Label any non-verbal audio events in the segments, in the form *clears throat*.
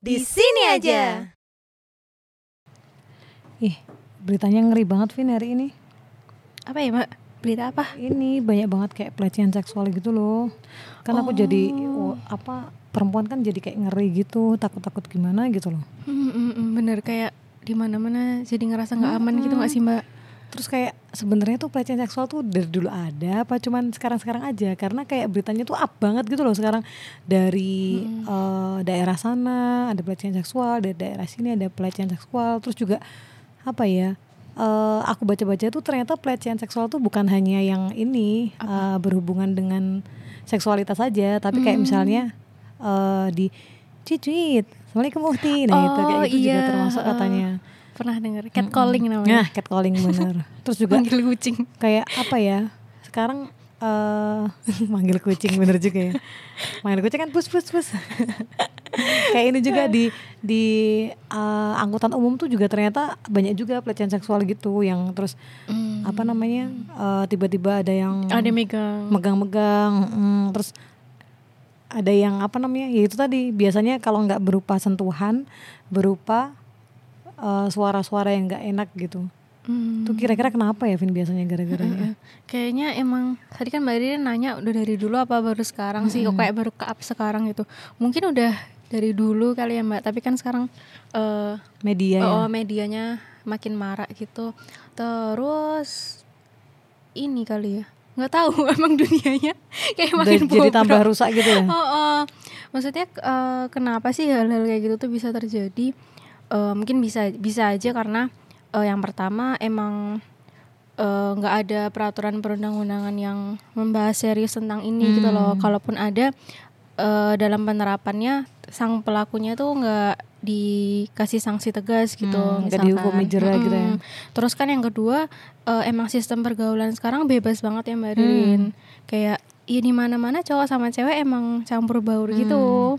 Di sini aja. Ih, beritanya ngeri banget Vin hari ini. Apa ya, Mbak? Berita apa? Ini banyak banget kayak pelecehan seksual gitu loh. Kan aku jadi oh, apa perempuan kan jadi kayak ngeri gitu, takut-takut gimana gitu loh. Hmm, hmm, hmm, bener kayak di mana-mana jadi ngerasa nggak aman gitu nggak sih, Mbak? Terus kayak sebenarnya tuh pelecehan seksual tuh dari dulu ada apa cuman sekarang-sekarang aja karena kayak beritanya tuh up banget gitu loh sekarang dari eh, daerah sana ada pelecehan seksual, dari daerah sini ada pelecehan seksual, terus juga apa ya? eh, aku baca-baca tuh ternyata pelecehan seksual tuh bukan hanya yang ini eh, berhubungan dengan seksualitas saja, tapi kayak misalnya eh, di cicit, assalamualaikum Uhti, nah itu kayak Oh, gitu juga iya, termasuk heeh. katanya. Pernah denger catcalling Nah, namanya. catcalling bener. *laughs* Terus juga Panggil kucing. kayak apa ya? Sekarang eh *laughs* manggil kucing bener juga ya. Manggil kucing kan pus pus pus. *laughs* kayak ini juga di di eh, angkutan umum tuh juga ternyata banyak juga pelecehan seksual gitu yang terus Hmm. apa namanya? eh, tiba-tiba ada yang Ada megang. megang-megang mm, terus ada yang apa namanya? Ya itu tadi biasanya kalau nggak berupa sentuhan, berupa eh, suara-suara yang nggak enak gitu. Hmm. Tuh kira-kira kenapa ya Vin biasanya gara-garanya? Kayaknya emang tadi kan Mbak Riri nanya udah dari dulu apa baru sekarang sih kok kayak baru ke up sekarang gitu. Mungkin udah dari dulu kali ya Mbak, tapi kan sekarang eh Media ya. oh, medianya makin marak gitu. Terus ini kali ya. nggak tahu *laughs* emang dunianya *laughs* kayak Udah makin jadi tambah rusak gitu ya. Oh, oh. maksudnya eh, kenapa sih hal-hal kayak gitu tuh bisa terjadi? Eh, mungkin bisa bisa aja karena eh, yang pertama emang eh, nggak ada peraturan perundang-undangan yang membahas serius tentang ini gitu loh. Hmm. Kalaupun ada eh, dalam penerapannya sang pelakunya tuh nggak dikasih sanksi tegas gitu. Hmm, nggak misalkan. dihukumi jera gitu ya. Terus kan yang kedua eh, emang sistem pergaulan sekarang bebas banget ya Mbak Hmm. Ririn. Kayak ya di mana-mana cowok sama cewek emang campur baur gitu.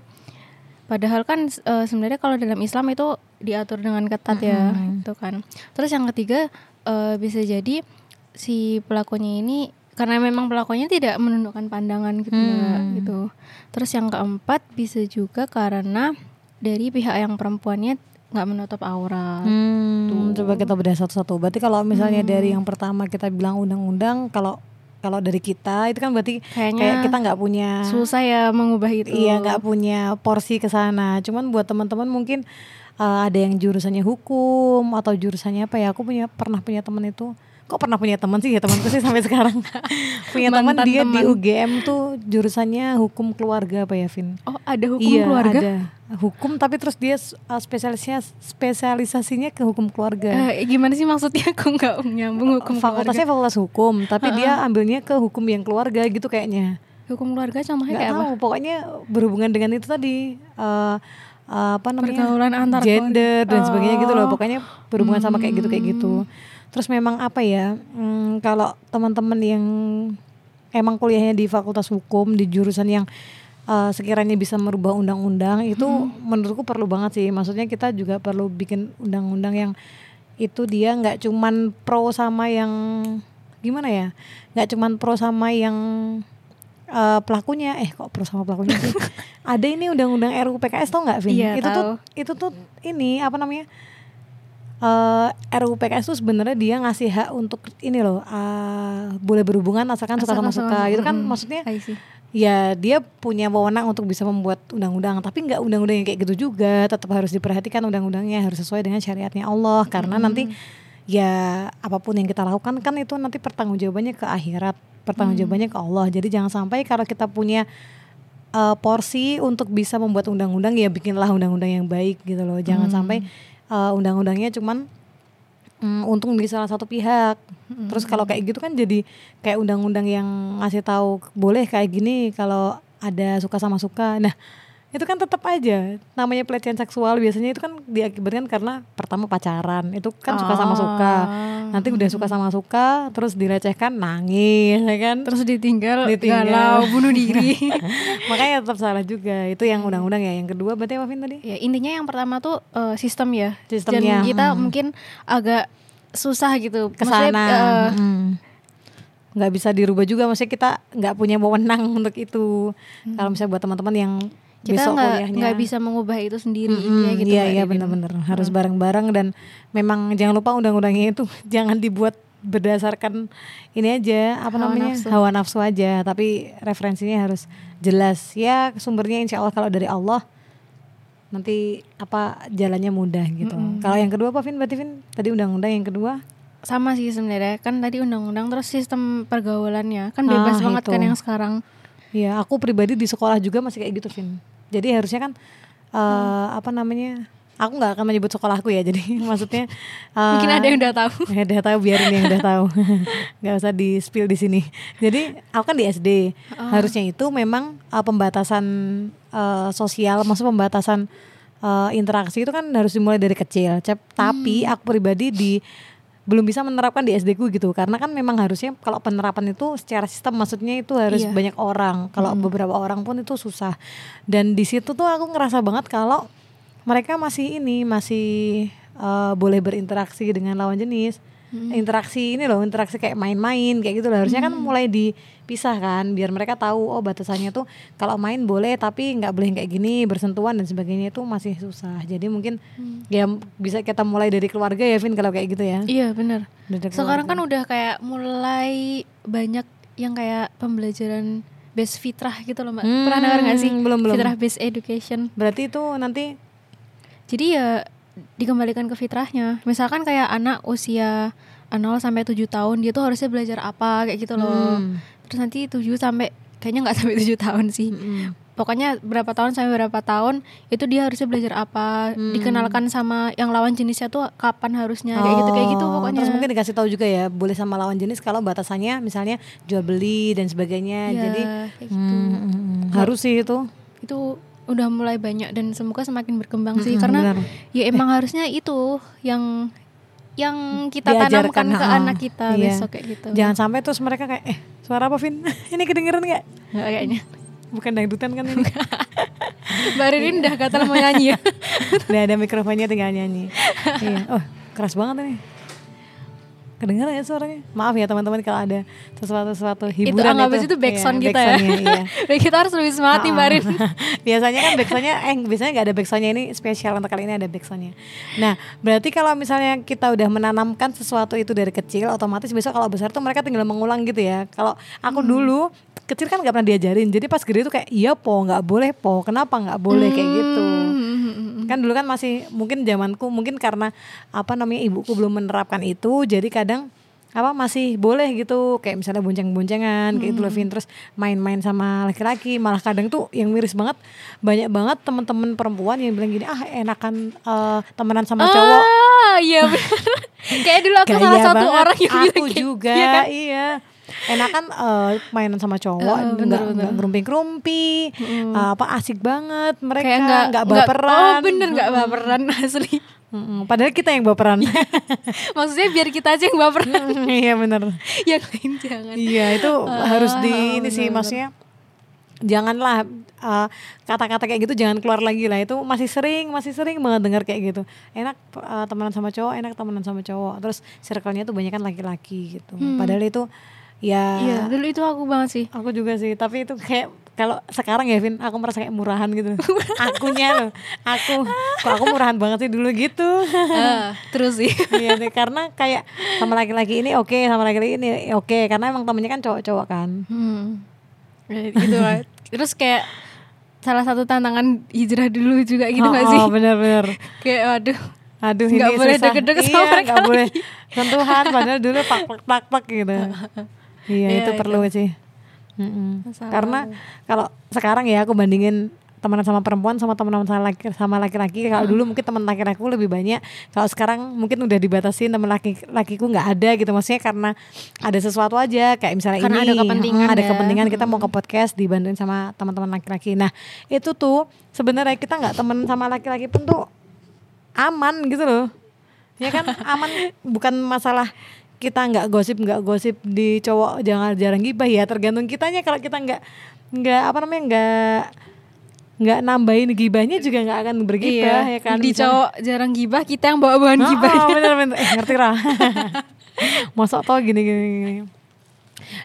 Padahal kan eh, sebenarnya kalau dalam Islam itu diatur dengan ketat ya, Mm-mm. gitu kan. Terus yang ketiga eh, bisa jadi si pelakunya ini karena memang pelakunya tidak menundukkan pandangan gitu Hmm. gitu. Terus yang keempat bisa juga karena dari pihak yang perempuannya nggak menutup aurat. Hmm, coba kita bedah satu-satu. Berarti kalau misalnya Hmm. dari yang pertama kita bilang undang-undang, kalau kalau dari kita itu kan berarti Kayaknya kayak kita nggak punya susah ya mengubah itu. Iya nggak punya porsi ke sana. Cuman buat teman-teman mungkin uh, ada yang jurusannya hukum atau jurusannya apa ya? Aku punya pernah punya teman itu. Kok pernah punya teman sih ya temanku sih sampai sekarang. *laughs* punya teman dia di teman. UGM tuh jurusannya hukum keluarga apa ya, Vin? Oh ada hukum iya, keluarga? ada. Hukum tapi terus dia uh, spesialisnya spesialisasinya ke hukum keluarga. Eh, gimana sih maksudnya *laughs* aku nggak nyambung hukum Fakultasnya fakultas hukum, tapi dia ambilnya ke hukum yang keluarga gitu kayaknya. Hukum keluarga nggak kayak apa? tahu pokoknya berhubungan dengan itu tadi eh, eh, apa namanya Pergaulan antar gender dan sebagainya gitu loh Oh. pokoknya berhubungan sama kayak gitu kayak gitu terus memang apa ya hmm, kalau teman-teman yang emang kuliahnya di fakultas hukum di jurusan yang eh, sekiranya bisa merubah undang-undang itu menurutku perlu banget sih. Maksudnya kita juga perlu bikin undang-undang yang itu dia nggak cuman pro sama yang gimana ya nggak cuman pro sama yang eh, pelakunya. Eh kok pro sama pelakunya sih? *laughs* Ada ini undang-undang RUU PKS tau nggak Vin? Iya, itu tuh tahu. itu tuh ini apa namanya eh RUU PKS tuh sebenarnya dia ngasih hak untuk ini loh eh, boleh berhubungan asalkan suka sama suka itu kan. maksudnya ya dia punya wewenang untuk bisa membuat undang-undang. Tapi nggak undang-undang yang kayak gitu juga. Tetap harus diperhatikan undang-undangnya harus sesuai dengan syariatnya Allah. Karena nanti ya apa pun yang kita lakukan kan itu nanti pertanggungjawabannya ke akhirat pertanggungjawabannya ke Allah. Jadi jangan sampai kalau kita punya uh, porsi untuk bisa membuat undang-undang ya bikinlah undang-undang yang baik gitu loh. Jangan sampai uh, undang-undangnya cuman mm, untung di salah satu pihak. Terus kalau kayak gitu kan jadi kayak undang-undang yang ngasih tahu boleh kayak gini kalau ada suka sama suka. Nah itu kan tetap aja namanya pelecehan seksual biasanya itu kan diakibatkan karena pertama pacaran itu kan suka sama suka Ah. nanti udah suka sama suka terus dilecehkan nangis ya kan Terus ditinggal, Ditinggal. galau, bunuh diri. *laughs* makanya tetap salah juga itu yang undang-undang ya yang kedua berarti apa Vin tadi ya intinya yang pertama tuh eh, sistem ya. Sistemnya, Dan kita hmm. mungkin agak susah gitu. ke Maksudnya, eh, Hmm. nggak bisa dirubah juga maksudnya kita nggak punya wewenang untuk itu kalau misalnya buat teman-teman yang kita besok nggak bisa mengubah itu sendiri ya gitu iya iya benar-benar harus bareng-bareng dan memang jangan lupa undang-undangnya itu *laughs* jangan dibuat berdasarkan ini aja apa Hawa namanya? nafsu. hawa nafsu aja tapi referensinya harus jelas. Ya sumbernya insya Allah kalau dari Allah nanti apa jalannya mudah gitu. Kalau yang kedua apa Vin berarti Vin tadi undang-undang yang kedua? Sama sih sebenarnya. Kan tadi undang-undang terus sistem pergaulannya. Kan bebas Ah, banget itu. kan yang sekarang. Ya aku pribadi di sekolah juga masih kayak gitu Vin jadi harusnya kan eh, apa namanya aku nggak akan menyebut sekolahku ya *laughs* jadi maksudnya eh, mungkin ada yang udah tahu *laughs* Ya udah tahu biarin yang udah tahu. *laughs* nggak usah di spill di sini. Jadi aku kan di SD. Harusnya itu memang uh, pembatasan uh, sosial, maksud pembatasan uh, interaksi itu kan harus dimulai dari kecil. Cep- Tapi aku pribadi di belum bisa menerapkan di SD ku gitu. Karena kan memang harusnya kalau penerapan itu secara sistem maksudnya itu harus Iya. banyak orang. Kalau beberapa orang pun itu susah. Dan di situ tuh aku ngerasa banget kalau mereka masih ini masih uh, boleh berinteraksi dengan lawan jenis interaksi ini loh interaksi kayak main-main kayak gitu loh. Harusnya kan mulai dipisah kan biar mereka tahu oh batasannya tuh kalau main boleh tapi nggak boleh kayak gini bersentuhan dan sebagainya itu masih susah. Jadi mungkin ya bisa kita mulai dari keluarga ya Vin kalau kayak gitu ya. Iya benar. Sekarang kan udah kayak mulai banyak yang kayak pembelajaran base fitrah gitu loh mbak. Pernah Hmm, dengar nggak sih? Belum, belum. fitrah based education. Berarti itu nanti jadi ya dikembalikan ke fitrahnya misalkan kayak anak usia 0 sampai 7 tahun dia tuh harusnya belajar apa kayak gitu loh Hmm. terus nanti 7 sampai kayaknya nggak sampai 7 tahun sih Mm-mm. pokoknya berapa tahun sampai berapa tahun itu dia harusnya belajar apa Hmm. dikenalkan sama yang lawan jenisnya tuh kapan harusnya kayak gitu kayak gitu Oh, pokoknya Terus mungkin dikasih tahu juga ya, boleh sama lawan jenis kalau batasannya misalnya jual beli dan sebagainya. Iya, Jadi kayak gitu hmm, hmm, hmm. harus sih itu. itu udah mulai banyak dan semoga semakin berkembang sih Mm-mm, karena benar. ya emang harusnya itu yang yang kita Diajarkan, tanamkan ke anak kita Iya. besok kayak gitu Jangan sampai terus mereka kayak eh suara apa Vin? *laughs* ini kedengeran nggak? Nggak kayaknya Bukan dangdutan kan ini? Mbak *laughs* Ririn udah gatal mau nyanyi ya *laughs* Udah ada mikrofonnya tinggal nyanyi. iya. Oh keras banget ini. Kedengeran ya suaranya? Maaf ya teman-teman kalau ada sesuatu-sesuatu itu hiburan anggap aja itu backsound Iya, kita ya. iya. *laughs* Dan kita harus lebih semangat nih Mbak Rin *laughs* biasanya kan backsoundnya eh biasanya nggak ada backsoundnya. Ini spesial untuk kali ini ada backsoundnya. Nah berarti kalau misalnya kita udah menanamkan sesuatu itu dari kecil otomatis besok kalau besar tuh mereka tinggal mengulang gitu ya. Kalau aku dulu kecil kan nggak pernah diajarin. Jadi pas gede tuh kayak iya po nggak boleh po. Kenapa nggak boleh? Kayak gitu. Hmm. Kan dulu kan masih mungkin zamanku mungkin karena apa namanya ibuku belum menerapkan itu jadi kadang apa masih boleh gitu. Kayak misalnya bonceng-boncengan kayak gitu loh Vin terus main-main sama laki-laki. Malah kadang tuh yang miris banget banyak banget teman-teman perempuan yang bilang gini ah enakan eh, temenan sama cowok. Ah iya benar. *laughs* Kayak dulu aku salah satu orang yang aku bilang kayak- juga iya kan? iya enakan eh, mainan sama cowok Eh, bener, nggak bener. nggak ngerumpi-ngerumpi eh, apa asik banget mereka nggak nggak baperan. Oh bener nggak baperan *laughs* asli. Mm-mm, padahal kita yang baperan. *laughs* Maksudnya biar kita aja yang baperan. Iya benar *laughs* Yang lain jangan. Iya itu harus di ini sih maksudnya janganlah eh, kata-kata kayak gitu jangan keluar lagi lah. Itu masih sering masih sering banget dengar kayak gitu. Enak eh, temenan sama cowok enak temenan sama cowok. Terus circle-nya tuh banyak kan laki-laki gitu. Padahal itu ya. Iya dulu itu aku banget sih. Aku juga sih tapi itu kayak kalau sekarang ya Vin aku merasa kayak murahan gitu. *laughs* Akunya loh aku. Kok aku murahan banget sih dulu gitu? Ah, *laughs* Terus sih. *laughs* Iya deh karena kayak sama laki-laki ini oke sama laki-laki ini oke karena emang temennya kan cowok-cowok kan. Hmm. Ya, gitu lah. Terus kayak salah satu tantangan hijrah dulu juga gitu oh, gak sih? oh, bener-bener Kayak waduh aduh Nggak ini boleh deket-deket iya, sama mereka nggak boleh sentuhan padahal dulu pak pak pak pak gitu iya Iya, itu itu. perlu sih. Mm-mm. Masalah. karena kalau sekarang ya aku bandingin temenan sama perempuan sama temenan sama laki sama laki-laki. Kalau dulu mungkin teman laki-lakiku lebih banyak. Kalau sekarang mungkin udah dibatasi teman laki lakiku nggak ada gitu. Maksudnya karena ada sesuatu aja. Kayak misalnya Karena ini ada kepentingan mm, ada ya. kepentingan kita mau ke podcast dibantuin sama teman-teman laki-laki. Nah itu tuh sebenarnya kita nggak temen sama laki-laki pun tuh aman gitu loh. Ya kan? *laughs* Aman bukan masalah kita nggak gosip nggak gosip di cowok jangan jarang gibah ya. Tergantung kitanya. Kalau kita nggak nggak apa namanya nggak nggak nambahin gibahnya juga nggak akan bergibah ya kan? Iya. Di Misalnya- cowok jarang gibah, kita yang bawa bahan Oh, gibahnya. oh, bener bener. Eh, ngerti lah. *laughs* Masa tau gini, gini gini.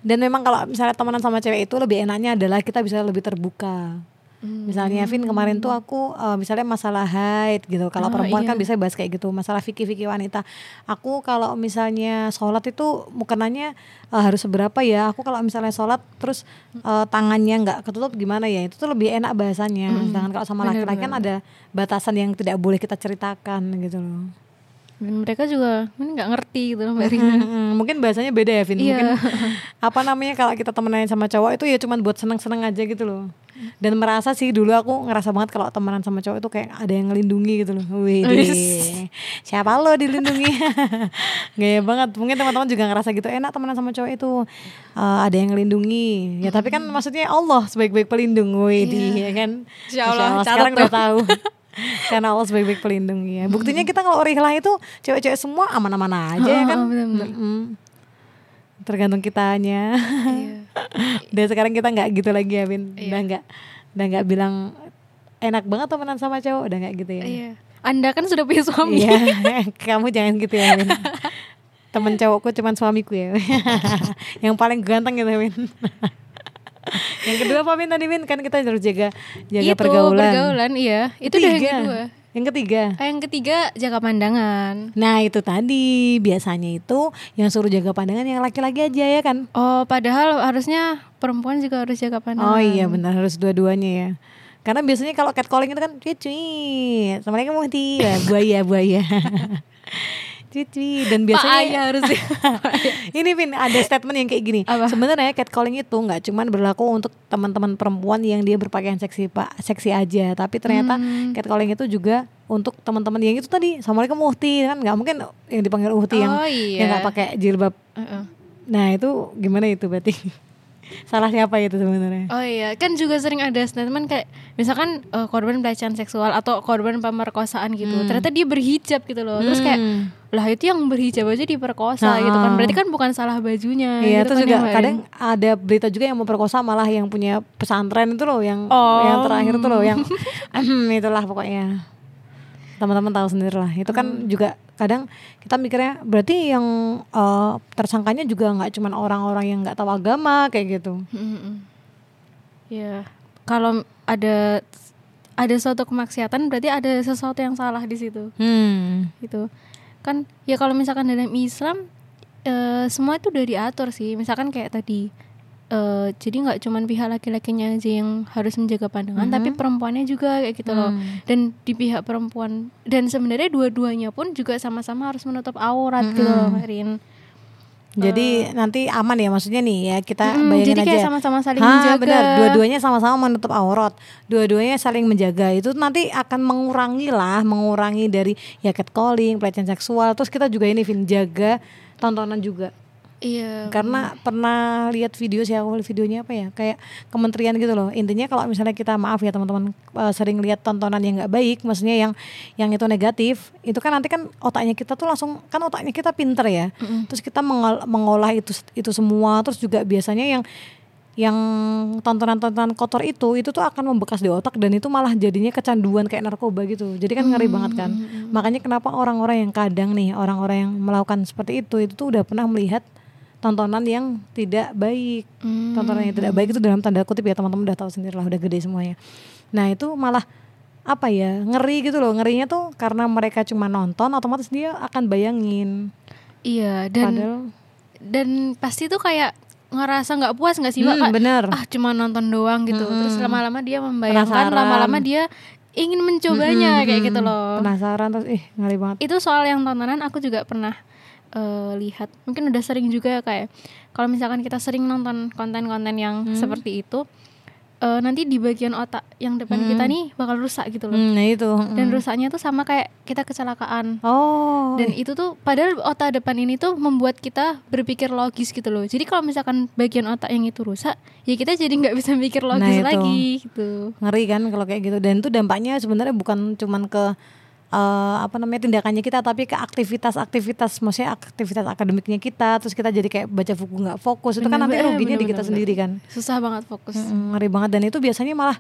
Dan memang kalau misalnya temenan sama cewek itu lebih enaknya adalah kita bisa lebih terbuka Misalnya Vin kemarin tuh aku uh, misalnya masalah haid gitu. Kalau Oh, perempuan iya. kan bisa bahas kayak gitu, masalah fikih-fikih wanita. Aku kalau misalnya sholat itu mukenanya uh, harus seberapa ya? Aku kalau misalnya sholat terus uh, tangannya nggak ketutup gimana ya? Itu tuh lebih enak bahasanya. Sedangkan kalau sama laki-laki kan ada batasan yang tidak boleh kita ceritakan gitu loh. Dan mereka juga ini nggak ngerti gitu loh Mbak Rina. Mungkin bahasanya beda ya Vin. Iya. Mungkin apa namanya kalau kita temenan sama cowok itu ya cuman buat seneng-seneng aja gitu loh. Dan merasa sih dulu aku ngerasa banget kalau temenan sama cowok itu kayak ada yang ngelindungi gitu loh. Wih, siapa lo dilindungi? *laughs* Gaya banget. Mungkin teman-teman juga ngerasa gitu enak temenan sama cowok itu eh, ada yang ngelindungi. Ya tapi kan maksudnya Allah sebaik-baik pelindung. Wih, ya kan. Insya Allah, catat sekarang udah tahu. *laughs* Karena Allah sebaik-baik pelindung ya. Buktinya kita kalau rihlah itu cewek-cewek semua aman-aman aja ya kan. Oh, bener-bener. Mm-mm. Tergantung kitanya. Iya. *laughs* Dan sekarang kita nggak gitu lagi ya, Vin. Iya. Udah nggak udah nggak bilang enak banget temenan sama cowok, udah nggak gitu ya. Iya. Anda kan sudah punya suami. Iya, *laughs* kamu jangan gitu ya, Vin. Temen cowokku cuman suamiku ya. *laughs* Yang paling ganteng gitu, Vin. *laughs* yang kedua apa Vin tadi Vin? Kan kita harus jaga jaga Itu pergaulan. pergaulan, iya. Itu udah yang kedua. Yang ketiga. Ah, Yang ketiga jaga pandangan. Nah itu tadi biasanya itu yang suruh jaga pandangan yang laki-laki aja ya kan? Oh, padahal harusnya perempuan juga harus jaga pandangan. Oh iya benar harus dua-duanya ya. Karena biasanya kalau catcalling itu kan cuit cuit, assalamualaikum Muhti, ya, buaya buaya. *laughs* cuit dan Pak biasanya Ayah harusnya. *laughs* ini Vin ada statement yang kayak gini. Sebenarnya catcalling itu nggak cuman berlaku untuk teman-teman perempuan yang dia berpakaian seksi pak seksi aja, tapi ternyata Hmm. catcalling itu juga untuk teman-teman yang itu tadi, assalamualaikum Muhti kan nggak mungkin yang dipanggil Uhti yang Oh, iya. yang nggak pakai jilbab. Heeh. Nah itu gimana itu berarti? *laughs* Salah siapa itu sebenarnya? Oh iya, kan juga sering ada statement kayak misalkan eh, korban pelecehan seksual atau korban pemerkosaan gitu. Ternyata dia berhijab gitu loh. Terus kayak Hmm. lah itu yang berhijab aja diperkosa Nah, gitu kan. Berarti kan bukan salah bajunya. Iya, gitu terus kan juga ya, kadang ada berita juga yang memperkosa malah yang punya pesantren itu loh, yang Oh. yang terakhir itu loh, yang *laughs* itulah pokoknya. Teman-teman tahu sendiri lah. Itu kan Hmm. juga kadang kita mikirnya berarti yang eh, tersangkanya juga nggak cuman orang-orang yang nggak tahu agama kayak gitu. Iya. Kalau ada ada suatu kemaksiatan berarti ada sesuatu yang salah di situ. Hmm. gitu kan ya kalau misalkan dalam Islam eh, semua itu udah diatur sih misalkan kayak tadi eh, jadi nggak cuman pihak laki-lakinya aja yang harus menjaga pandangan tapi perempuannya juga kayak gitu loh Hmm. dan di pihak perempuan dan sebenarnya dua-duanya pun juga sama-sama harus menutup aurat gitu loh Mbak Rin Jadi nanti aman ya maksudnya nih ya kita Mm, bayangin jadi kayak aja. sama-sama saling Ha, menjaga. benar, dua-duanya sama-sama menutup aurat, dua-duanya saling menjaga. Itu nanti akan mengurangi lah, mengurangi dari ya catcalling, pelecehan seksual. Terus kita juga ini Vin jaga tontonan juga. Iya Karena pernah lihat video sih aku videonya apa ya? Kayak kementerian gitu loh. Intinya kalau misalnya kita maaf ya teman-teman eh, sering lihat tontonan yang nggak baik, maksudnya yang yang itu negatif, itu kan nanti kan otaknya kita tuh langsung kan otaknya kita pinter ya. Terus kita mengol- mengolah itu itu semua, terus juga biasanya yang yang tontonan-tontonan kotor itu itu tuh akan membekas di otak dan itu malah jadinya kecanduan kayak narkoba gitu. Jadi kan ngeri banget kan. Makanya kenapa orang-orang yang kadang nih, orang-orang yang melakukan seperti itu itu tuh udah pernah melihat tontonan yang tidak baik. Hmm. Tontonan yang tidak baik itu dalam tanda kutip ya teman-teman udah tahu sendiri lah udah gede semuanya. Nah, itu malah apa ya ngeri gitu loh ngerinya tuh karena mereka cuma nonton otomatis dia akan bayangin iya dan padahal dan pasti tuh kayak ngerasa nggak puas nggak sih mbak Hmm, bener. ah cuma nonton doang gitu terus lama-lama dia membayangkan lama-lama dia ingin mencobanya Mm-mm, kayak gitu mm-mm. loh penasaran terus ih ngeri banget itu soal yang tontonan aku juga pernah eh, lihat. Mungkin udah sering juga kayak kalau misalkan kita sering nonton konten-konten yang Hmm. seperti itu eh, nanti di bagian otak yang depan kita nih bakal rusak gitu loh. Hmm, nah itu. Dan mm. rusaknya tuh sama kayak kita kecelakaan. Oh. Dan itu tuh padahal otak depan ini tuh membuat kita berpikir logis gitu loh. Jadi kalau misalkan bagian otak yang itu rusak ya kita jadi nggak bisa mikir Nah, logis itu. lagi gitu. Ngeri kan kalau kayak gitu. Dan itu dampaknya sebenarnya bukan cuman ke eh, apa namanya tindakannya kita tapi ke aktivitas-aktivitas maksudnya aktivitas akademiknya kita terus kita jadi kayak baca buku nggak fokus. Itu kan nanti Bener, ruginya di bener, kita bener, sendiri kan. Susah banget fokus. Mm, ngeri banget. Dan itu biasanya malah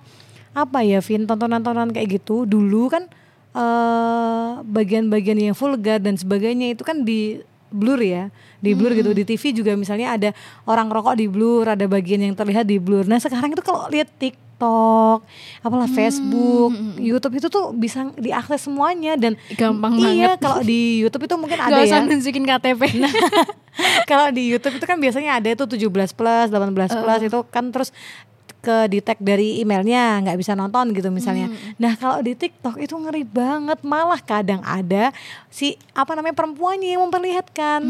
apa ya Vin tontonan-tontonan kayak gitu. Dulu kan eh bagian-bagian yang vulgar dan sebagainya itu kan di blur ya. Di blur gitu. Di TV juga misalnya ada orang rokok di blur ada bagian yang terlihat di blur. Nah sekarang itu kalau lihat tik TikTok, apalah Facebook, hmm, hmm. YouTube itu tuh bisa diakses semuanya dan gampang iya banget kalau di YouTube itu mungkin *laughs* ada Gak usah ya. nunjukin KTP *laughs* *laughs* kalau di YouTube itu kan biasanya ada itu 17 plus, 18 plus itu kan terus ke detect dari emailnya nggak bisa nonton gitu misalnya. Nah kalau di TikTok itu ngeri banget malah kadang ada si apa namanya perempuannya yang memperlihatkan.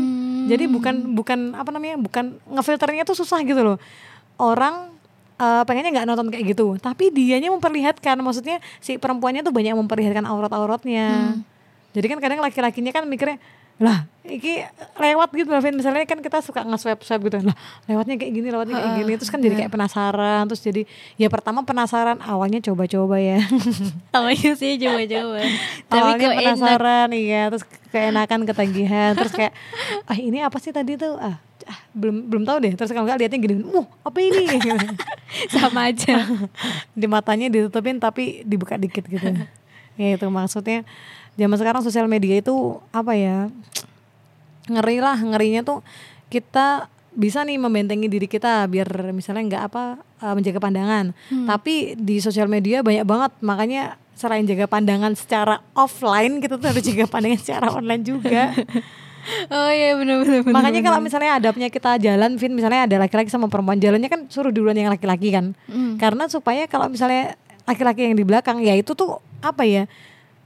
Jadi bukan bukan apa namanya bukan ngefilternya tuh susah gitu loh. Orang eh, pengennya nggak nonton kayak gitu, tapi dianya memperlihatkan. Maksudnya si perempuannya tuh banyak memperlihatkan aurat-auratnya. Jadi kan kadang laki-lakinya kan mikirnya lah iki lewat gitu misalnya kan kita suka nge-swipe swipe gitu lah lewatnya kayak gini lewatnya kayak gini. Terus kan jadi kayak penasaran terus jadi ya pertama penasaran awalnya coba-coba ya. *laughs* Awalnya sih coba-coba. *laughs* Tapi awalnya penasaran iya terus keenakan ketagihan terus kayak ah ini apa sih tadi tuh? Ah, ah, belum belum tahu deh. Terus kalau nggak liatnya gini uh apa ini? *laughs* Sama aja. *laughs* Di matanya ditutupin tapi dibuka dikit gitu. *laughs* Ya itu maksudnya zaman sekarang sosial media itu apa ya ngeri lah. Ngerinya tuh kita bisa nih membentengi diri kita biar misalnya nggak apa uh, menjaga pandangan. Tapi di sosial media banyak banget. Makanya selain jaga pandangan secara offline kita tuh harus jaga pandangan secara online juga Oh iya bener-bener bener, makanya bener. kalau misalnya adabnya kita jalan Vin misalnya ada laki-laki sama perempuan jalannya kan suruh duluan yang laki-laki kan. Hmm. karena supaya kalau misalnya laki-laki yang di belakang ya itu tuh apa ya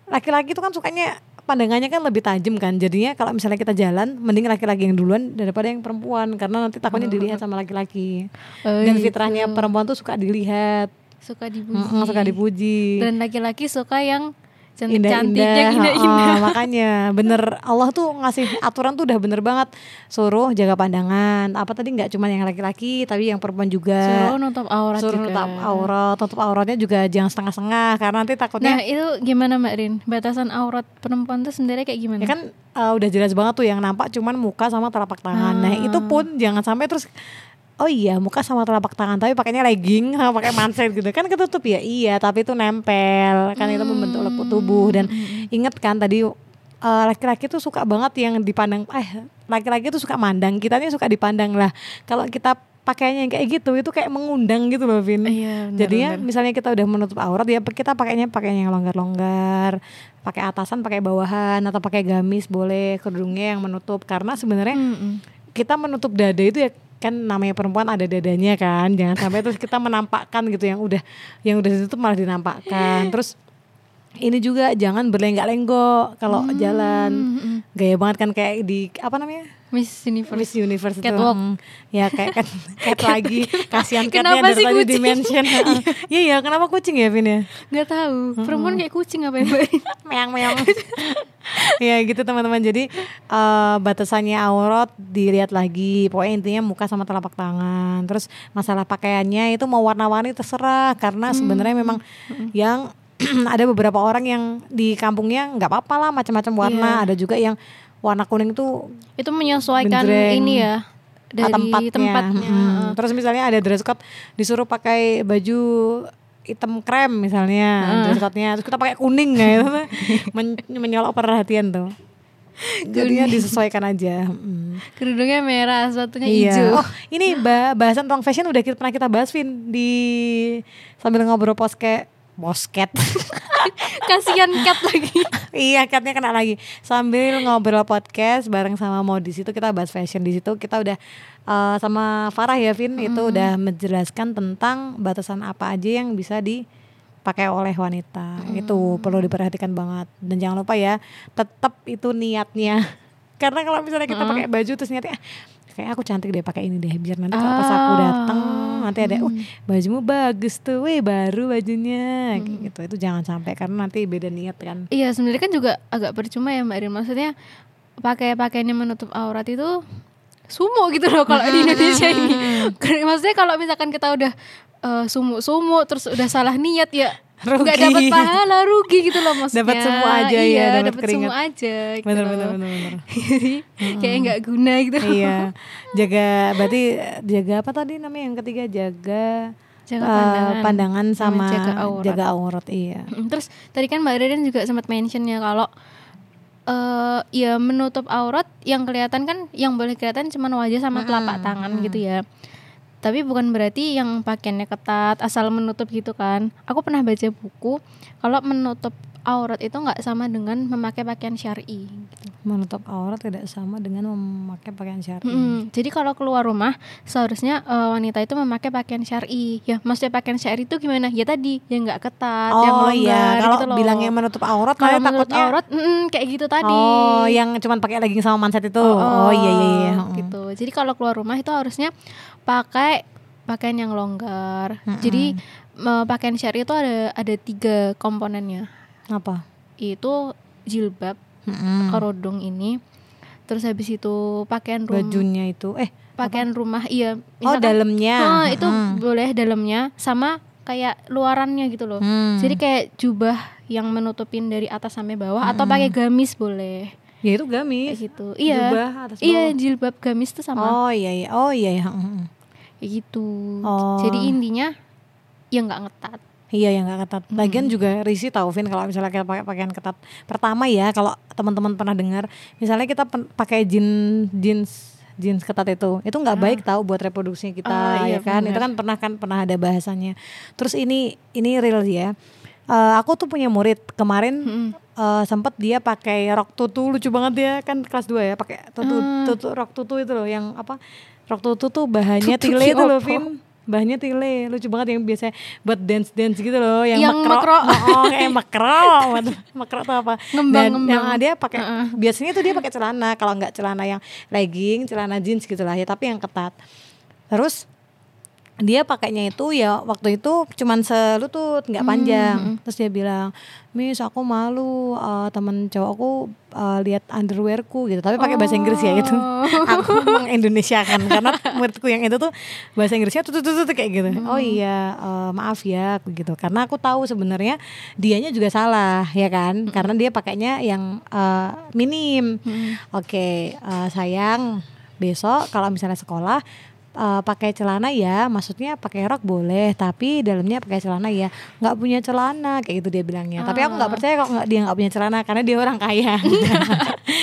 laki-laki tuh kan sukanya pandangannya kan lebih tajam kan. Jadinya kalau misalnya kita jalan mending laki-laki yang duluan daripada yang perempuan karena nanti takutnya dilihat sama laki-laki. Oh, dan gitu. fitrahnya perempuan tuh suka dilihat. Suka dipuji. Mm-mm, suka dipuji. Dan laki-laki suka yang cantik-cantik Yang indah-indah. Oh, *laughs* makanya. Bener. Allah tuh ngasih aturan tuh udah bener banget. Suruh jaga pandangan. Apa tadi nggak cuma yang laki-laki tapi yang perempuan juga. Suruh nutup aurat suruh juga. tutup aurat. Tutup auratnya juga jangan setengah-setengah karena nanti takutnya Nah itu gimana Mbak Rin? Batasan aurat perempuan tuh sebenarnya kayak gimana? ya kan uh, udah jelas banget tuh yang nampak cuman muka sama telapak tangan. Nah Ah. itu pun jangan sampai terus oh iya muka sama telapak tangan tapi pakainya legging *laughs* sama pakai manset gitu. Kan ketutup ya? Iya tapi itu nempel. Kan itu membentuk lepuk tubuh. Dan inget kan tadi uh, laki-laki tuh suka banget yang dipandang eh laki-laki tuh suka mandang. Kitanya suka dipandang lah. Kalau kita pakainya yang kayak gitu itu kayak mengundang gitu loh Vin. Iya, benar, jadinya misalnya kita udah menutup aurat ya kita pakainya pakainya yang longgar-longgar pakai atasan pakai bawahan atau pakai gamis boleh kerudungnya yang menutup. Karena sebenarnya Mm-mm. kita menutup dada itu ya kan namanya perempuan ada dadanya kan jangan sampai terus kita menampakkan gitu yang udah yang udah ditutup malah dinampakkan. Terus ini juga jangan berlenggak-lenggok kalau jalan. Mm-mm. gaya banget kan kayak di apa namanya Miss Universe. Miss Universe itu Catwalk. hmm, ya kayak cat, *laughs* cat lagi. Kasihan *laughs* catnya dari sih tadi dimention *laughs* iya iya kenapa kucing ya Vin ya? Gak tahu. Perempuan kayak kucing apa ya Rin? meong meong. Ya gitu teman-teman. Jadi eh, batasannya aurat dilihat lagi. Pokoknya intinya muka sama telapak tangan. Terus masalah pakaiannya itu mau warna-warni terserah. Karena sebenarnya memang yang *clears throat* ada beberapa orang yang di kampungnya nggak apa-apa lah macam-macam warna. Iya. ada juga yang warna kuning tuh Itu menyesuaikan Benjreng. ini ya Dari tempatnya, tempatnya, Mm. heeh. terus misalnya ada dress code disuruh pakai baju hitam krem misalnya dress code-nya terus kita pakai kuning ya itu *laughs* men- menyolok perhatian tuh jadinya disesuaikan aja mm. Kerudungnya merah Sepatunya Iya. hijau Oh, ini ba- bahasan tentang fashion udah kita, pernah kita bahas Vin di sambil ngobrol poske posket. *laughs* Kasihan cat lagi iya, katanya kena lagi. Sambil ngobrol podcast bareng sama Modis itu kita bahas fashion di situ kita udah eh, sama Farah ya Vin itu udah menjelaskan tentang batasan apa aja yang bisa dipakai oleh wanita. Itu perlu diperhatikan banget. Dan jangan lupa ya, tetap itu niatnya. *laughs* Karena kalau misalnya kita pakai baju terus niatnya "Ah, kayak aku cantik deh pakai ini deh biar nanti kalau pas aku datang nanti ada uh bajumu bagus tuh weh baru bajunya. Kayak gitu itu jangan sampai karena nanti beda niat kan. Iya sebenarnya kan juga agak percuma ya Mbak Rin Maksudnya pakai pakaian yang menutup aurat itu sumo gitu loh kalau di Indonesia ini. *laughs* Maksudnya kalau misalkan kita udah eh, sumu-sumu terus udah salah niat ya Rugi. dapat pahala rugi gitu loh maksudnya. Dapat sumu aja ya, iya, dapat dapat keringat. sumu aja. Gitu bener bener bener bener *laughs* Jadi kayak nggak guna gitu. iya jaga berarti jaga apa tadi namanya yang ketiga jaga Jaga eh, pandangan. pandangan sama jaga aurat. jaga aurat iya Terus tadi kan Mbak Ririn juga sempat mention ya kalau eh ya menutup aurat yang kelihatan kan yang boleh kelihatan cuma wajah sama telapak tangan gitu ya. Tapi bukan berarti yang pakaiannya ketat asal menutup gitu kan aku pernah baca buku kalau menutup aurat itu nggak sama dengan memakai pakaian syari gitu. Menutup aurat tidak sama dengan memakai pakaian syar'i. Mm-mm. Jadi kalau keluar rumah seharusnya eh, wanita itu memakai pakaian syari. Ya, maksudnya pakaian syari itu gimana? Ya tadi yang nggak ketat, yang Oh longgar iya, kalau gitu loh. bilangnya menutup aurat kalau menurut takutnya aurat mm, kayak gitu tadi. Oh, yang cuman pakai legging sama manset itu. Oh, iya iya iya. Mm. Gitu. Jadi kalau keluar rumah itu harusnya pakai pakaian yang longgar. Jadi eh, pakaian syari itu ada ada tiga komponennya. Apa? Itu jilbab, Mm-mm. kerodong ini. Terus habis itu pakaian rumah, Bajunya itu eh pakaian rumah iya. oh Misalkan- dalamnya. Ah, itu Mm. boleh dalamnya sama kayak luarannya gitu loh. Hmm. Jadi kayak jubah yang menutupin dari atas sampai bawah atau Hmm. pakai gamis boleh. Ya itu Kayak gamis. gitu. Iya. Jubah atas Iya, jilbab gamis tuh sama. Oh iya iya. Oh iya iya. Mm-mm. Kayak gitu. Oh. Jadi intinya ya nggak ngetat. Iya yang nggak ketat. Lagian juga risih tau Vin kalau misalnya kita pakai pakaian ketat. Pertama ya kalau teman-teman pernah dengar, misalnya kita pakai jeans jeans jeans ketat itu, itu nggak baik tahu buat reproduksi kita Ah, iya, ya kan. bener. Itu kan pernah kan pernah ada bahasanya. Terus ini ini real ya. Eh, aku tuh punya murid kemarin Mm-mm. eh, sempet dia pakai rok tutu lucu banget dia kan kelas 2 ya pakai tutu Hmm. tutu rok tutu itu loh yang apa rok tutu tuh bahannya Tutu tile itu loh? Vin bahannya tile lucu banget yang biasa buat dance dance gitu loh yang, Yang makro, makro. *laughs* oh kayak makro makro tuh apa Ngembang, dan ngembang. yang dia pakai biasanya tuh dia pakai celana kalau nggak celana yang legging celana jeans gitu lah ya tapi yang ketat terus dia pakainya itu ya waktu itu cuman selutut nggak panjang. terus dia bilang Miss aku malu eh, temen cowokku eh, lihat underwearku gitu. Tapi pakai bahasa Inggris ya gitu. *laughs* Aku mengindonesiakan karena muridku yang itu tuh bahasa Inggrisnya tuh tuh tuh tuh kayak gitu. Oh iya eh, maaf ya aku gitu. Karena aku tahu sebenarnya dianya juga salah ya kan? Karena dia pakainya yang eh, minim. Oke eh, sayang besok kalau misalnya sekolah eh, pakai celana ya maksudnya pakai rok boleh tapi dalamnya pakai celana ya. Nggak punya celana kayak gitu dia bilangnya. Tapi aku nggak percaya kalau nggak dia nggak punya celana karena dia orang kaya. *laughs*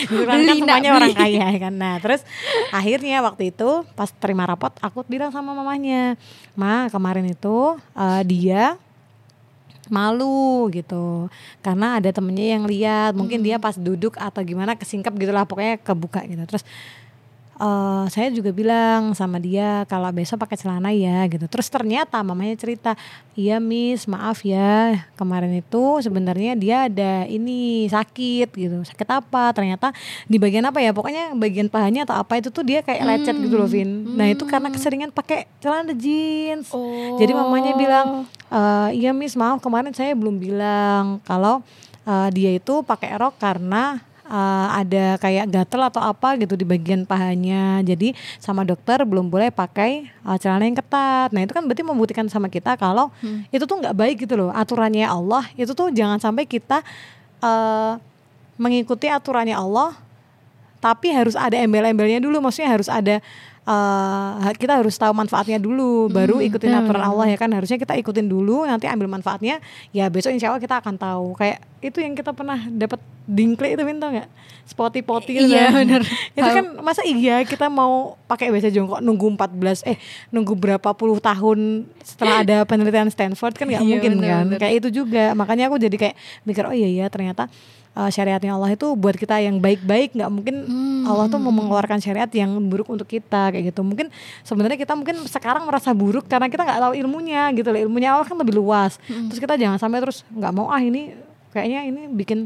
Kan, semuanya orang kaya ya kan. Nah terus akhirnya waktu itu pas terima rapot aku bilang sama mamanya ma kemarin itu eh, dia malu gitu. Karena ada temennya yang lihat mungkin dia pas duduk atau gimana kesingkap gitulah pokoknya kebuka gitu. Terus eh, saya juga bilang sama dia kalau besok pakai celana ya gitu. Terus ternyata mamanya cerita iya miss maaf ya kemarin itu sebenarnya dia ada ini sakit gitu. Sakit apa? Ternyata di bagian apa ya? Pokoknya bagian pahanya atau apa itu tuh dia kayak lecet gitu loh Vin. Nah itu karena keseringan pakai celana jeans. Oh. jadi mamanya bilang, "Eh, iya Miss maaf kemarin saya belum bilang kalau eh, dia itu pakai rok karena eh, ada kayak gatel atau apa gitu di bagian pahanya. Jadi sama dokter belum boleh pakai eh, celana yang ketat. Nah itu kan berarti membuktikan sama kita kalau itu tuh nggak baik gitu loh. Aturannya Allah itu tuh jangan sampai kita eh, mengikuti aturannya Allah tapi harus ada embel-embelnya dulu maksudnya harus ada eh, kita harus tahu manfaatnya dulu baru ikutin aturan Allah ya kan? Harusnya kita ikutin dulu nanti ambil manfaatnya. Ya besok insya Allah kita akan tahu. Kayak itu yang kita pernah dapat dingkle itu minta nggak? Spotty potty gitu Iya, kan. bener. itu kan masa iya kita mau pakai bahasa jongkok nunggu 14 eh nunggu berapa puluh tahun setelah ada penelitian Stanford kan nggak Iya, mungkin bener, kan? bener. kayak itu juga. Makanya aku jadi kayak mikir oh iya ya ternyata uh, syariatnya Allah itu buat kita yang baik-baik. Nggak mungkin Allah tuh mau mengeluarkan syariat yang buruk untuk kita kayak gitu. Mungkin sebenarnya kita mungkin sekarang merasa buruk karena kita nggak tahu ilmunya gitu loh. Ilmunya Allah kan lebih luas. Terus kita jangan sampai terus nggak mau ah ini kayaknya ini bikin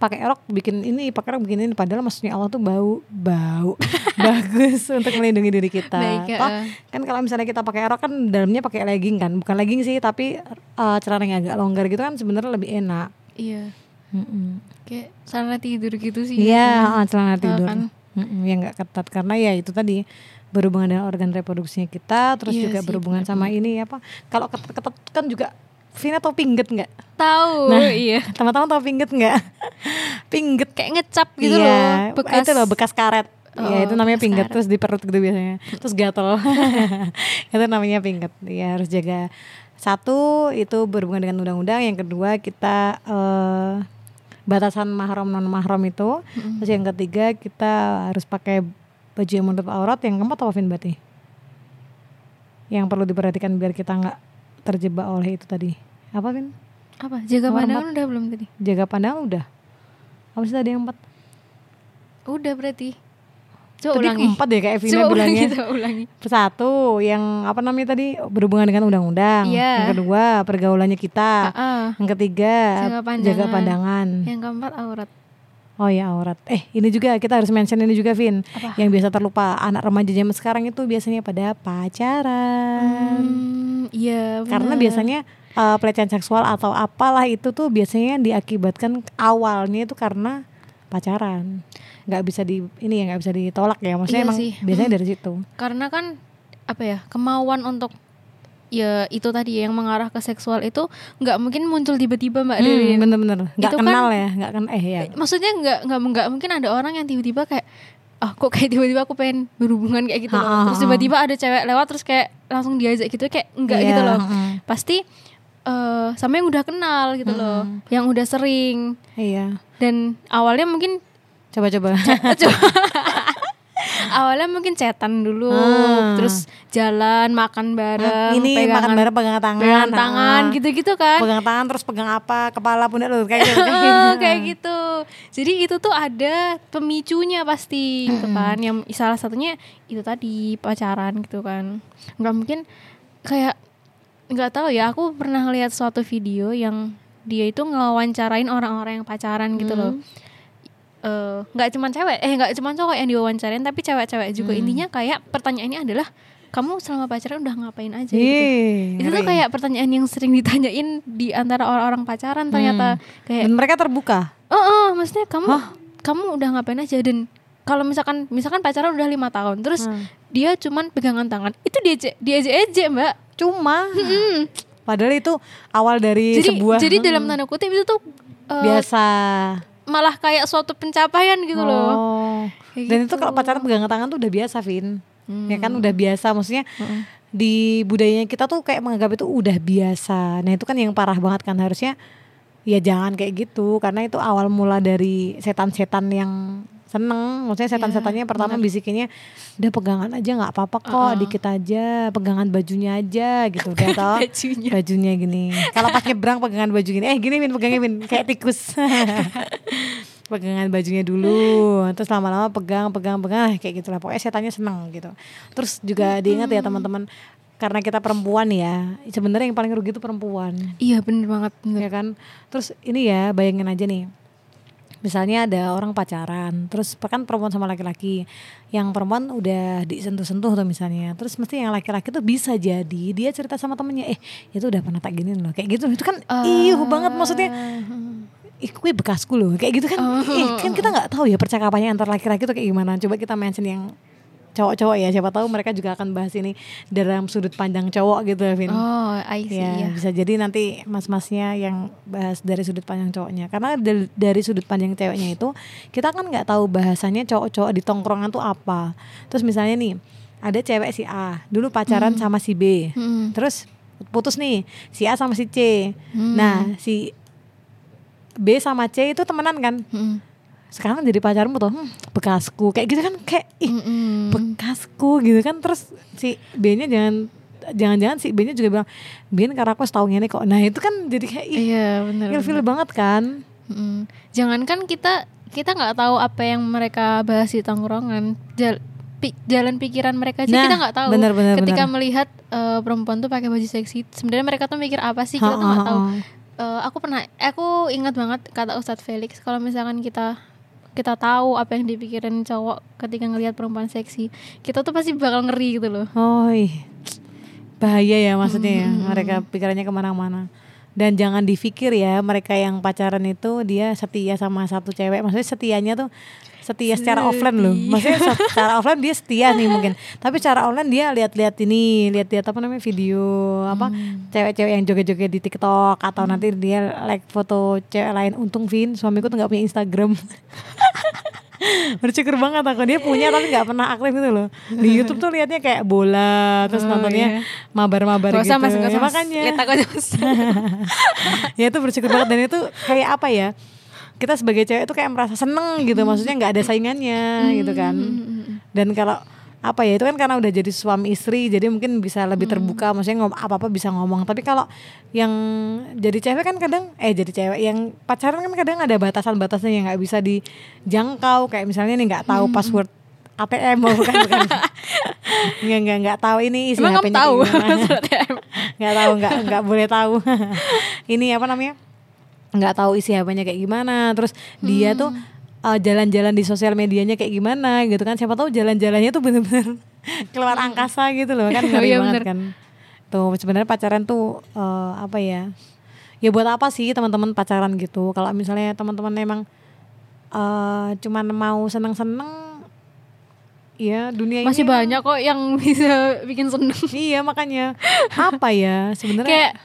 pakai rok bikin ini pakai rok bikin ini. Padahal maksudnya Allah tuh bau bau *laughs* bagus untuk melindungi diri kita. Baik. Toh, kan kalau misalnya kita pakai rok kan dalamnya pakai legging kan. Bukan legging sih tapi uh, celana yang agak longgar gitu kan sebenarnya lebih enak. Iya. Mm-mm. Kayak celana tidur gitu sih. Iya, ah, celana Ah, tidur. kan? Mm-mm, yang nggak ketat karena ya itu tadi berhubungan dengan organ reproduksinya kita, terus Iya juga sih, berhubungan sama ini apa? Kalau ketat-ketat kan juga Vina tau pingget nggak? Tahu, Nah, *laughs* iya. Teman-teman tau pingget nggak? *laughs* pingget Kayak ngecap gitu iya, loh. Bekas itu loh bekas karet. Iya, Oh, itu namanya pingget karet. terus di perut gitu biasanya. *laughs* Terus gatel. itu namanya pingget. Ya harus jaga satu itu berhubungan dengan undang-undang, yang kedua kita eh, batasan mahram non mahram itu. Terus yang ketiga kita harus pakai baju yang menutup aurat. Yang keempat apa Vin berarti? yang perlu diperhatikan biar kita nggak terjebak oleh itu tadi apa Vin Apa? Jaga Nomor pandangan udah belum tadi? jaga pandang udah apa sih tadi yang empat Udah berarti. Coba tadi ulangi. empat ya kayak Vina Coba ulangi, bilangnya coba ulangi. satu yang apa namanya tadi berhubungan dengan undang-undang Iya. yang kedua pergaulannya kita Ah, yang ketiga Jaga pandangan. jaga pandangan yang keempat aurat. oh ya aurat eh ini juga kita harus mention ini juga Vin Apa? yang biasa terlupa anak remaja zaman sekarang itu biasanya pada pacaran Hmm, iya. karena biasanya uh, pelecehan seksual atau apalah itu tuh biasanya diakibatkan awalnya itu karena pacaran nggak bisa di ini ya nggak bisa ditolak ya maksudnya Iya emang sih. biasanya Hmm. dari situ karena kan apa ya kemauan untuk ya itu tadi yang mengarah ke seksual itu nggak mungkin muncul tiba-tiba mbak. Hmm, bener-bener nggak Itu kenal kan- ya nggak kan eh ya Maksudnya nggak nggak nggak mungkin ada orang yang tiba-tiba kayak ah kok kayak tiba-tiba aku pengen berhubungan kayak gitu Ha, loh. Terus tiba-tiba ada cewek lewat terus kayak langsung diajak gitu kayak enggak Iya, gitu loh. mm. Pasti eh sama yang udah kenal gitu loh, yang udah sering iya dan awalnya mungkin coba-coba *laughs* awalnya mungkin cetan dulu, Ah. terus jalan makan bareng, ini pegangan- makan bareng pegangan tangan pegangan tangan ah. gitu-gitu kan. pegang tangan terus pegang apa kepala pundak lu kayak gitu Heeh, kayak gitu. Jadi itu tuh ada pemicunya pasti gitu kan. Yang salah satunya itu tadi pacaran gitu kan. Nggak mungkin kayak nggak tahu ya. Aku pernah lihat suatu video yang dia itu ngewawancarain orang-orang yang pacaran gitu loh. Eh, nggak cuman cewek, eh nggak cuman cowok yang diwawancarain, tapi cewek-cewek juga. Intinya kayak pertanyaannya adalah kamu selama pacaran udah ngapain aja gitu. Ih, Itu tuh kayak pertanyaan yang sering ditanyain di antara orang-orang pacaran ternyata. Kayak dan mereka terbuka? Oh, oh, maksudnya kamu kamu udah ngapain aja? Dan kalau misalkan misalkan pacaran udah lima tahun terus Hmm. dia cuman pegangan tangan itu dia dia aja mbak. Cuma? Padahal itu awal dari jadi sebuah jadi dalam tanda kutip itu tuh eh, biasa malah kayak suatu pencapaian gitu loh Oh. Kayak Dan gitu. itu kalau pacaran pegangan tangan tuh udah biasa, Vin. Ya kan udah biasa, maksudnya Heeh. di budayanya kita tuh kayak menganggap itu udah biasa. Nah, itu kan yang parah banget kan harusnya ya jangan kayak gitu karena itu awal mula dari setan-setan yang seneng. Maksudnya setan-setannya pertama bisikinnya udah pegangan aja nggak apa-apa kok dikit aja pegangan bajunya aja gitu udah toh. bajunya. bajunya gini. Kalau pas nyebrang pegangan baju gini. Eh gini min pegangnya min. Kayak tikus. *laughs* Pegangan bajunya dulu terus lama-lama pegang pegang pegang. Ah, kayak gitulah. Pokoknya setannya seneng gitu. Terus juga diingat ya teman-teman karena kita perempuan ya sebenarnya yang paling rugi itu perempuan. Iya bener banget bener. ya kan? Terus ini ya bayangin aja nih misalnya ada orang pacaran terus kan perempuan sama laki-laki. Yang perempuan udah disentuh-sentuh tuh misalnya. Terus mesti yang laki-laki tuh bisa jadi dia cerita sama temennya eh itu udah pernah tak giniin loh. Kayak gitu. Itu kan ih banget maksudnya. Ih kue bekasku loh. Kayak gitu kan. Ih, kan kita nggak tahu ya percakapannya antar laki-laki tuh kayak gimana. Coba kita mention yang cowok-cowok ya siapa tahu mereka juga akan bahas ini dalam sudut pandang cowok gitu ya Vin. Oh I see ya ya bisa jadi nanti mas-masnya yang bahas dari sudut pandang cowoknya. Karena dari, dari sudut pandang ceweknya itu kita kan nggak tahu bahasanya cowok-cowok di tongkrongan tuh apa. Terus misalnya nih ada cewek si A dulu pacaran sama si B. Mm-mm. terus putus nih si A sama si C. Hmm. nah si B sama C itu temenan kan? Mm-mm. Sekarang jadi pacarmu tuh hmm, bekasku kayak gitu kan kayak ih Mm-mm. bekasku gitu kan terus si B-nya jangan jangan-jangan si B-nya juga bilang Bin karena aku setahun ini kok nah itu kan jadi kayak ih iya bener ilfil banget kan Mm. Jangankan kita kita nggak tahu apa yang mereka bahas di tongkrongan, Jal- pi- jalan pikiran mereka aja Nah, kita nggak tahu. benar, benar, Ketika benar. melihat eh, perempuan tuh pakai baju seksi, sebenarnya mereka tuh mikir apa sih kita tuh nggak tahu. Eh, aku pernah, aku ingat banget kata Ustadz Felix kalau misalkan kita kita tahu apa yang dipikirin cowok ketika ngelihat perempuan seksi, kita tuh pasti bakal ngeri gitu loh. oh bahaya ya maksudnya ya. Mereka pikirannya ke mana-mana dan jangan dipikir ya mereka yang pacaran itu dia setia sama satu cewek. Maksudnya setianya tuh setia secara offline loh. Maksudnya secara offline dia setia nih mungkin. Tapi secara online dia lihat-lihat ini lihat-lihat apa namanya video apa cewek-cewek yang joget-joget di TikTok atau nanti dia like foto cewek lain. Untung Vin suamiku tuh nggak punya Instagram *laughs* *laughs* bersyukur banget aku. Dia punya tapi nggak pernah aktif gitu loh. Di YouTube tuh liatnya kayak bola terus Oh, nontonnya mabar-mabar Gak gitu. mas, Ya, usah mas. makanya. Lihat aku aja mas. *laughs* ya itu bersyukur banget. Dan itu kayak apa ya kita sebagai cewek itu kayak merasa seneng gitu. Maksudnya nggak ada saingannya gitu kan. Dan kalau apa ya itu kan karena udah jadi suami istri jadi mungkin bisa lebih Hmm. terbuka maksudnya ngom apa apa bisa ngomong. Tapi kalau yang jadi cewek kan kadang eh jadi cewek yang pacaran kan kadang ada batasan-batasan yang nggak bisa dijangkau. Kayak misalnya nih nggak Hmm. tahu password ATM oh, bukan bukan. *laughs* Nggak nggak nggak tahu ini isi Emang HP-nya tahu? *laughs* nggak tahu nggak nggak boleh tahu. *laughs* Ini apa namanya? Nggak tahu isi HP-nya kayak gimana. Terus dia tuh uh, jalan-jalan di sosial medianya kayak gimana gitu kan. Siapa tahu jalan-jalannya tuh bener-bener *laughs* keluar angkasa gitu loh kan. Oh, *laughs* ngeri iya, banget bener. kan. Tuh sebenarnya pacaran tuh uh, apa ya ya buat apa sih teman-teman pacaran gitu. Kalau misalnya teman-teman emang uh, cuman mau seneng-seneng ya dunia Masih ini banyak kok yang *laughs* bisa bikin seneng. Iya makanya. Apa ya sebenarnya Kayak-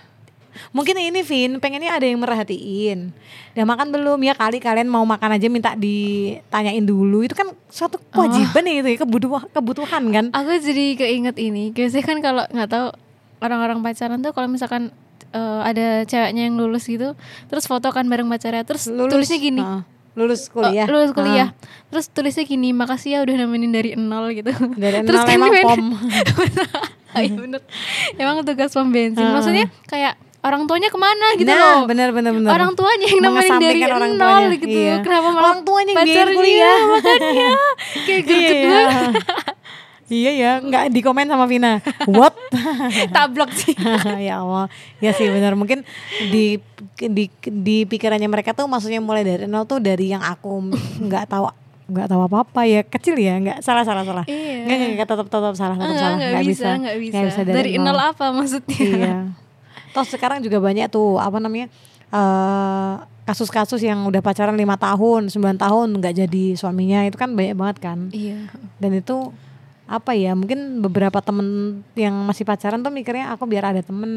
mungkin ini Vin pengennya ada yang merhatiin. Udah makan belum ya kali kalian mau makan aja minta ditanyain dulu itu kan suatu kewajiban ya itu ya kebutuhan kebutuhan kan. Aku jadi keinget ini. Biasanya kan kalau nggak tahu orang-orang pacaran tuh kalau misalkan eh, ada ceweknya yang lulus gitu, terus foto kan bareng pacarnya, terus tulisnya gini. Heeh. lulus Oh, kuliah. lulus kuliah. Terus tulisnya gini, makasih ya udah nemenin dari nol gitu. Dari Terus nol kan emang pom. *laughs* Iya bener. Emang tugas pom bensin. Maksudnya kayak orang tuanya ke mana gitu nah, loh. bener bener bener. Orang tuanya yang nemenin dari orang nol tuanya. gitu. Iya. Kenapa malah Orang tuanya yang pacarnya? kuliah. *laughs* Makanya kayak gerget Iya. banget. iya ya, nggak di komen sama Vina. What? *laughs* Tablok sih. *laughs* ya Allah ya sih benar mungkin di di di pikirannya mereka tuh maksudnya mulai dari nol tuh dari yang aku nggak tahu nggak tahu apa apa ya kecil ya nggak salah salah salah Iya. nggak nggak nggak, tetap tetap salah tetap Enggak, salah enggak bisa, enggak bisa. nggak Dari nol apa maksudnya? iya toh sekarang juga banyak tuh apa namanya eh kasus-kasus yang udah pacaran lima tahun 9 tahun nggak jadi suaminya itu kan banyak banget kan Iya. dan itu apa ya mungkin beberapa temen yang masih pacaran tuh mikirnya aku biar ada temen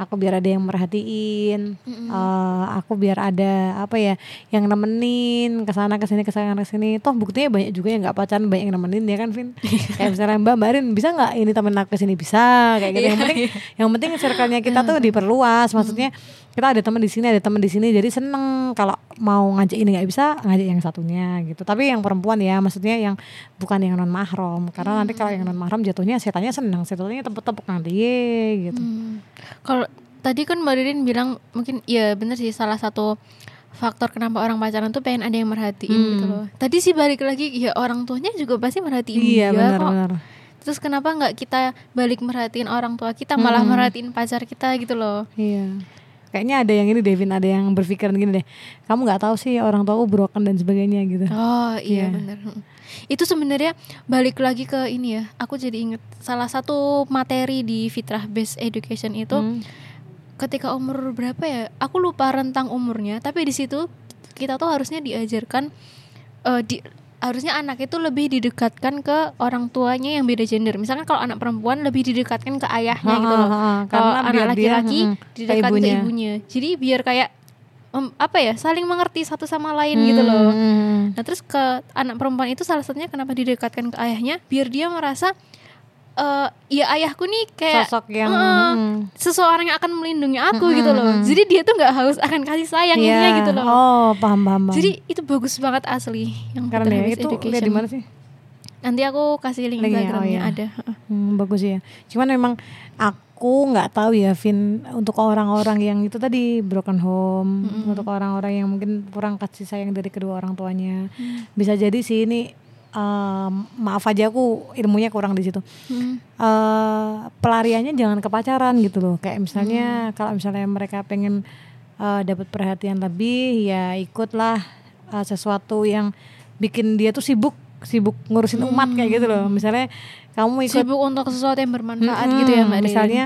aku biar ada yang merhatiin eh, aku biar ada apa ya yang nemenin ke sana ke sini ke sana ke sini. Toh buktinya banyak juga yang nggak pacaran banyak yang nemenin ya kan Vin? Kayak misalnya Mbak Mbak Rin bisa nggak ini temen aku ke sini bisa? Kayak gitu. Yang penting yang penting circle-nya kita tuh diperluas. Maksudnya kita ada teman di sini ada teman di sini jadi seneng kalau mau ngajak ini nggak bisa ngajak yang satunya gitu tapi yang perempuan ya maksudnya yang bukan yang non mahram karena nanti kalau yang non mahram jatuhnya setannya seneng setannya tepuk-tepuk nanti ye gitu Hmm. Kalau tadi kan Mbak Ririn bilang mungkin ya bener sih salah satu faktor kenapa orang pacaran tuh pengen ada yang merhatiin Hmm. gitu loh. Tadi sih balik lagi ya orang tuanya juga pasti merhatiin iya dia kok. benar-benar Terus kenapa nggak kita balik merhatiin orang tua kita malah Hmm. merhatiin pacar kita gitu loh. iya kayaknya ada yang ini Devin ada yang berpikiran gini deh kamu nggak tahu sih orang tua aku broken dan sebagainya gitu Oh iya Iya. bener Mm. Itu sebenarnya balik lagi ke ini ya. Aku jadi inget salah satu materi di Fitrah Based Education itu Hmm. ketika umur berapa ya? Aku lupa rentang umurnya. Tapi di situ kita tuh harusnya diajarkan eh, di harusnya anak itu lebih didekatkan ke orang tuanya yang beda gender. Misalkan kalau anak perempuan lebih didekatkan ke ayahnya Ha, gitu loh. ha, Kalau anak laki-laki mm, ke didekatkan ke ibunya. ibunya. Jadi biar kayak em, apa ya saling mengerti satu sama lain gitu loh. Hmm. Nah terus ke anak perempuan itu salah satunya kenapa didekatkan ke ayahnya biar dia merasa eh ya ayahku nih kayak sosok yang eh, hmm. seseorang yang akan melindungi aku Mm-mm, gitu loh. Jadi dia tuh nggak haus akan kasih sayang Iya. intinya gitu loh. Oh, paham paham. paham. Jadi itu bagus banget asli yang karena ya, itu lihat di mana sih? Nanti aku kasih link Linknya, oh Instagramnya iya. ada. Hmm, bagus ya. Cuman memang aku nggak tahu ya, Vin, untuk orang-orang yang itu tadi broken home, Mm-mm. untuk orang-orang yang mungkin kurang kasih sayang dari kedua orang tuanya, Hmm. bisa jadi sih ini em, maaf aja aku ilmunya kurang di situ. Hmm. eh pelariannya jangan ke pacaran gitu loh. Kayak misalnya Hmm. kalau misalnya mereka pengen eh, dapat perhatian lebih, ya ikutlah eh, sesuatu yang bikin dia tuh sibuk sibuk ngurusin umat kayak gitu loh. Misalnya kamu ikut Sibuk untuk sesuatu yang bermanfaat Mm-mm, gitu ya Mbak? Misalnya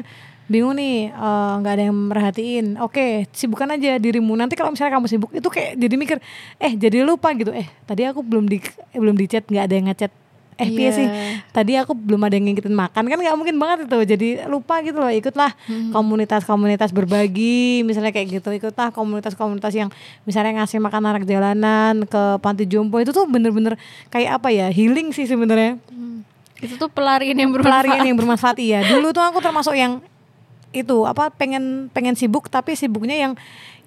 bingung nih eh, nggak ada yang merhatiin. Oke, sibukkan aja dirimu. Nanti kalau misalnya kamu sibuk itu kayak jadi mikir, eh jadi lupa gitu. Eh tadi aku belum di eh, belum di chat nggak ada yang ngechat. Eh Iya. sih? Tadi aku belum ada yang ngikutin makan kan nggak mungkin banget itu. Jadi lupa gitu loh. Ikutlah Hmm. komunitas-komunitas berbagi, misalnya kayak gitu. Ikutlah komunitas-komunitas yang misalnya ngasih makan anak jalanan ke panti jompo itu tuh bener-bener kayak apa ya healing sih sebenarnya Hmm. Itu tuh pelarian yang bermanfaat. pelarian yang bermanfaat iya dulu tuh aku termasuk yang itu apa pengen pengen sibuk tapi sibuknya yang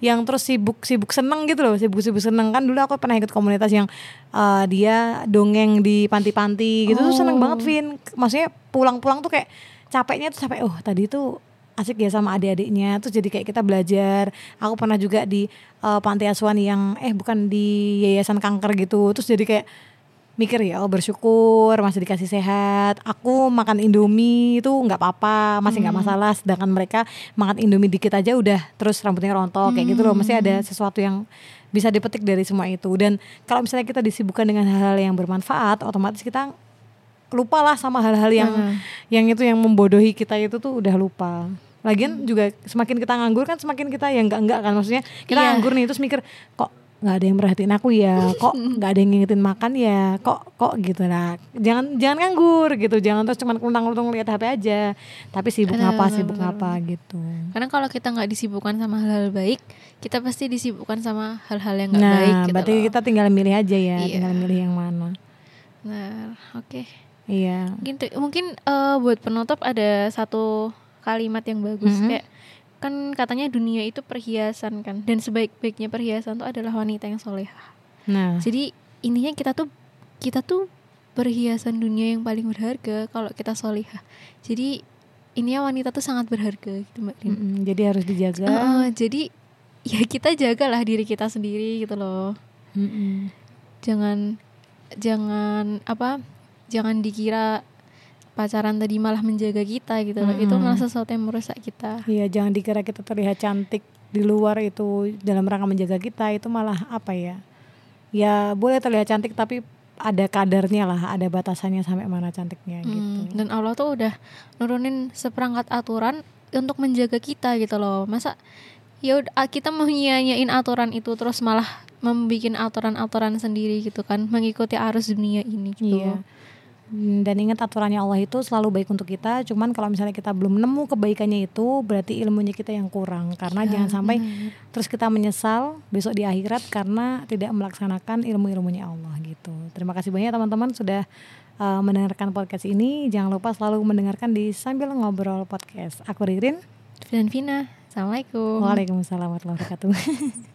yang terus sibuk sibuk seneng gitu loh sibuk sibuk seneng. Kan dulu aku pernah ikut komunitas yang uh, dia dongeng di panti-panti gitu tuh seneng banget Oh. Vin. Maksudnya pulang-pulang tuh kayak capeknya tuh sampai oh tadi tuh asik ya sama adik-adiknya. Terus jadi kayak kita belajar. Aku pernah juga di uh, panti asuhan yang eh bukan di yayasan kanker gitu. Terus jadi kayak mikir ya oh bersyukur masih dikasih sehat. Aku makan indomie itu nggak apa-apa masih nggak masalah. Sedangkan mereka makan indomie dikit aja udah terus rambutnya rontok kayak gitu loh. Masih ada sesuatu yang bisa dipetik dari semua itu. Dan kalau misalnya kita disibukkan dengan hal-hal yang bermanfaat otomatis kita lupa lah sama hal-hal yang Hmm. yang itu yang membodohi kita itu tuh udah lupa. Lagian juga semakin kita nganggur kan semakin kita yang enggak enggak kan. Maksudnya kita Iya. nganggur nih terus mikir kok nggak ada yang merhatiin aku ya kok *laughs* nggak ada yang ngingetin makan ya kok kok gitu lah jangan jangan nganggur gitu jangan terus cuman kelutang-kelutang lihat HP aja tapi sibuk ngapa sibuk ngapa gitu Karena kalau kita nggak disibukkan sama hal-hal baik, kita pasti disibukkan sama hal-hal yang nggak nah baik. Gitu berarti loh. kita tinggal milih aja ya Iya. tinggal milih yang mana Nah, oke. iya Mungkin tu- mungkin eh, buat penutup ada satu kalimat yang bagus Mhm. kayak kan katanya dunia itu perhiasan kan dan sebaik-baiknya perhiasan itu adalah wanita yang solehah. nah Jadi intinya kita tuh kita tuh perhiasan dunia yang paling berharga kalau kita solehah. Jadi intinya wanita tuh sangat berharga gitu Mbak Rin. mm-mm, jadi harus dijaga Heeh, jadi ya kita jagalah diri kita sendiri gitu loh. Mm-mm. Jangan jangan apa? Jangan dikira pacaran tadi malah menjaga kita gitu loh. Itu Mm-mm. malah sesuatu yang merusak kita. Iya, jangan dikira kita terlihat cantik di luar itu dalam rangka menjaga kita itu malah apa ya? Ya boleh terlihat cantik tapi ada kadarnya lah, ada batasannya sampai mana cantiknya gitu. Hmm, dan Allah tuh udah nurunin seperangkat aturan untuk menjaga kita gitu loh. Masa ya ah, kita mau nyanyain aturan itu terus malah membuat aturan-aturan sendiri gitu kan, mengikuti arus dunia ini gitu. Iya. Hmm, Dan ingat aturannya Allah itu selalu baik untuk kita. Cuman kalau misalnya kita belum nemu kebaikannya itu, berarti ilmunya kita yang kurang. Karena Iya, jangan sampai terus kita menyesal besok di akhirat karena tidak melaksanakan ilmu-ilmunya Allah gitu. Terima kasih banyak teman-teman sudah uh, mendengarkan podcast ini. Jangan lupa selalu mendengarkan di sambil ngobrol podcast. Aku Ririn. Dan Vina, assalamualaikum. Waalaikumsalam warahmatullahi wabarakatuh. *laughs*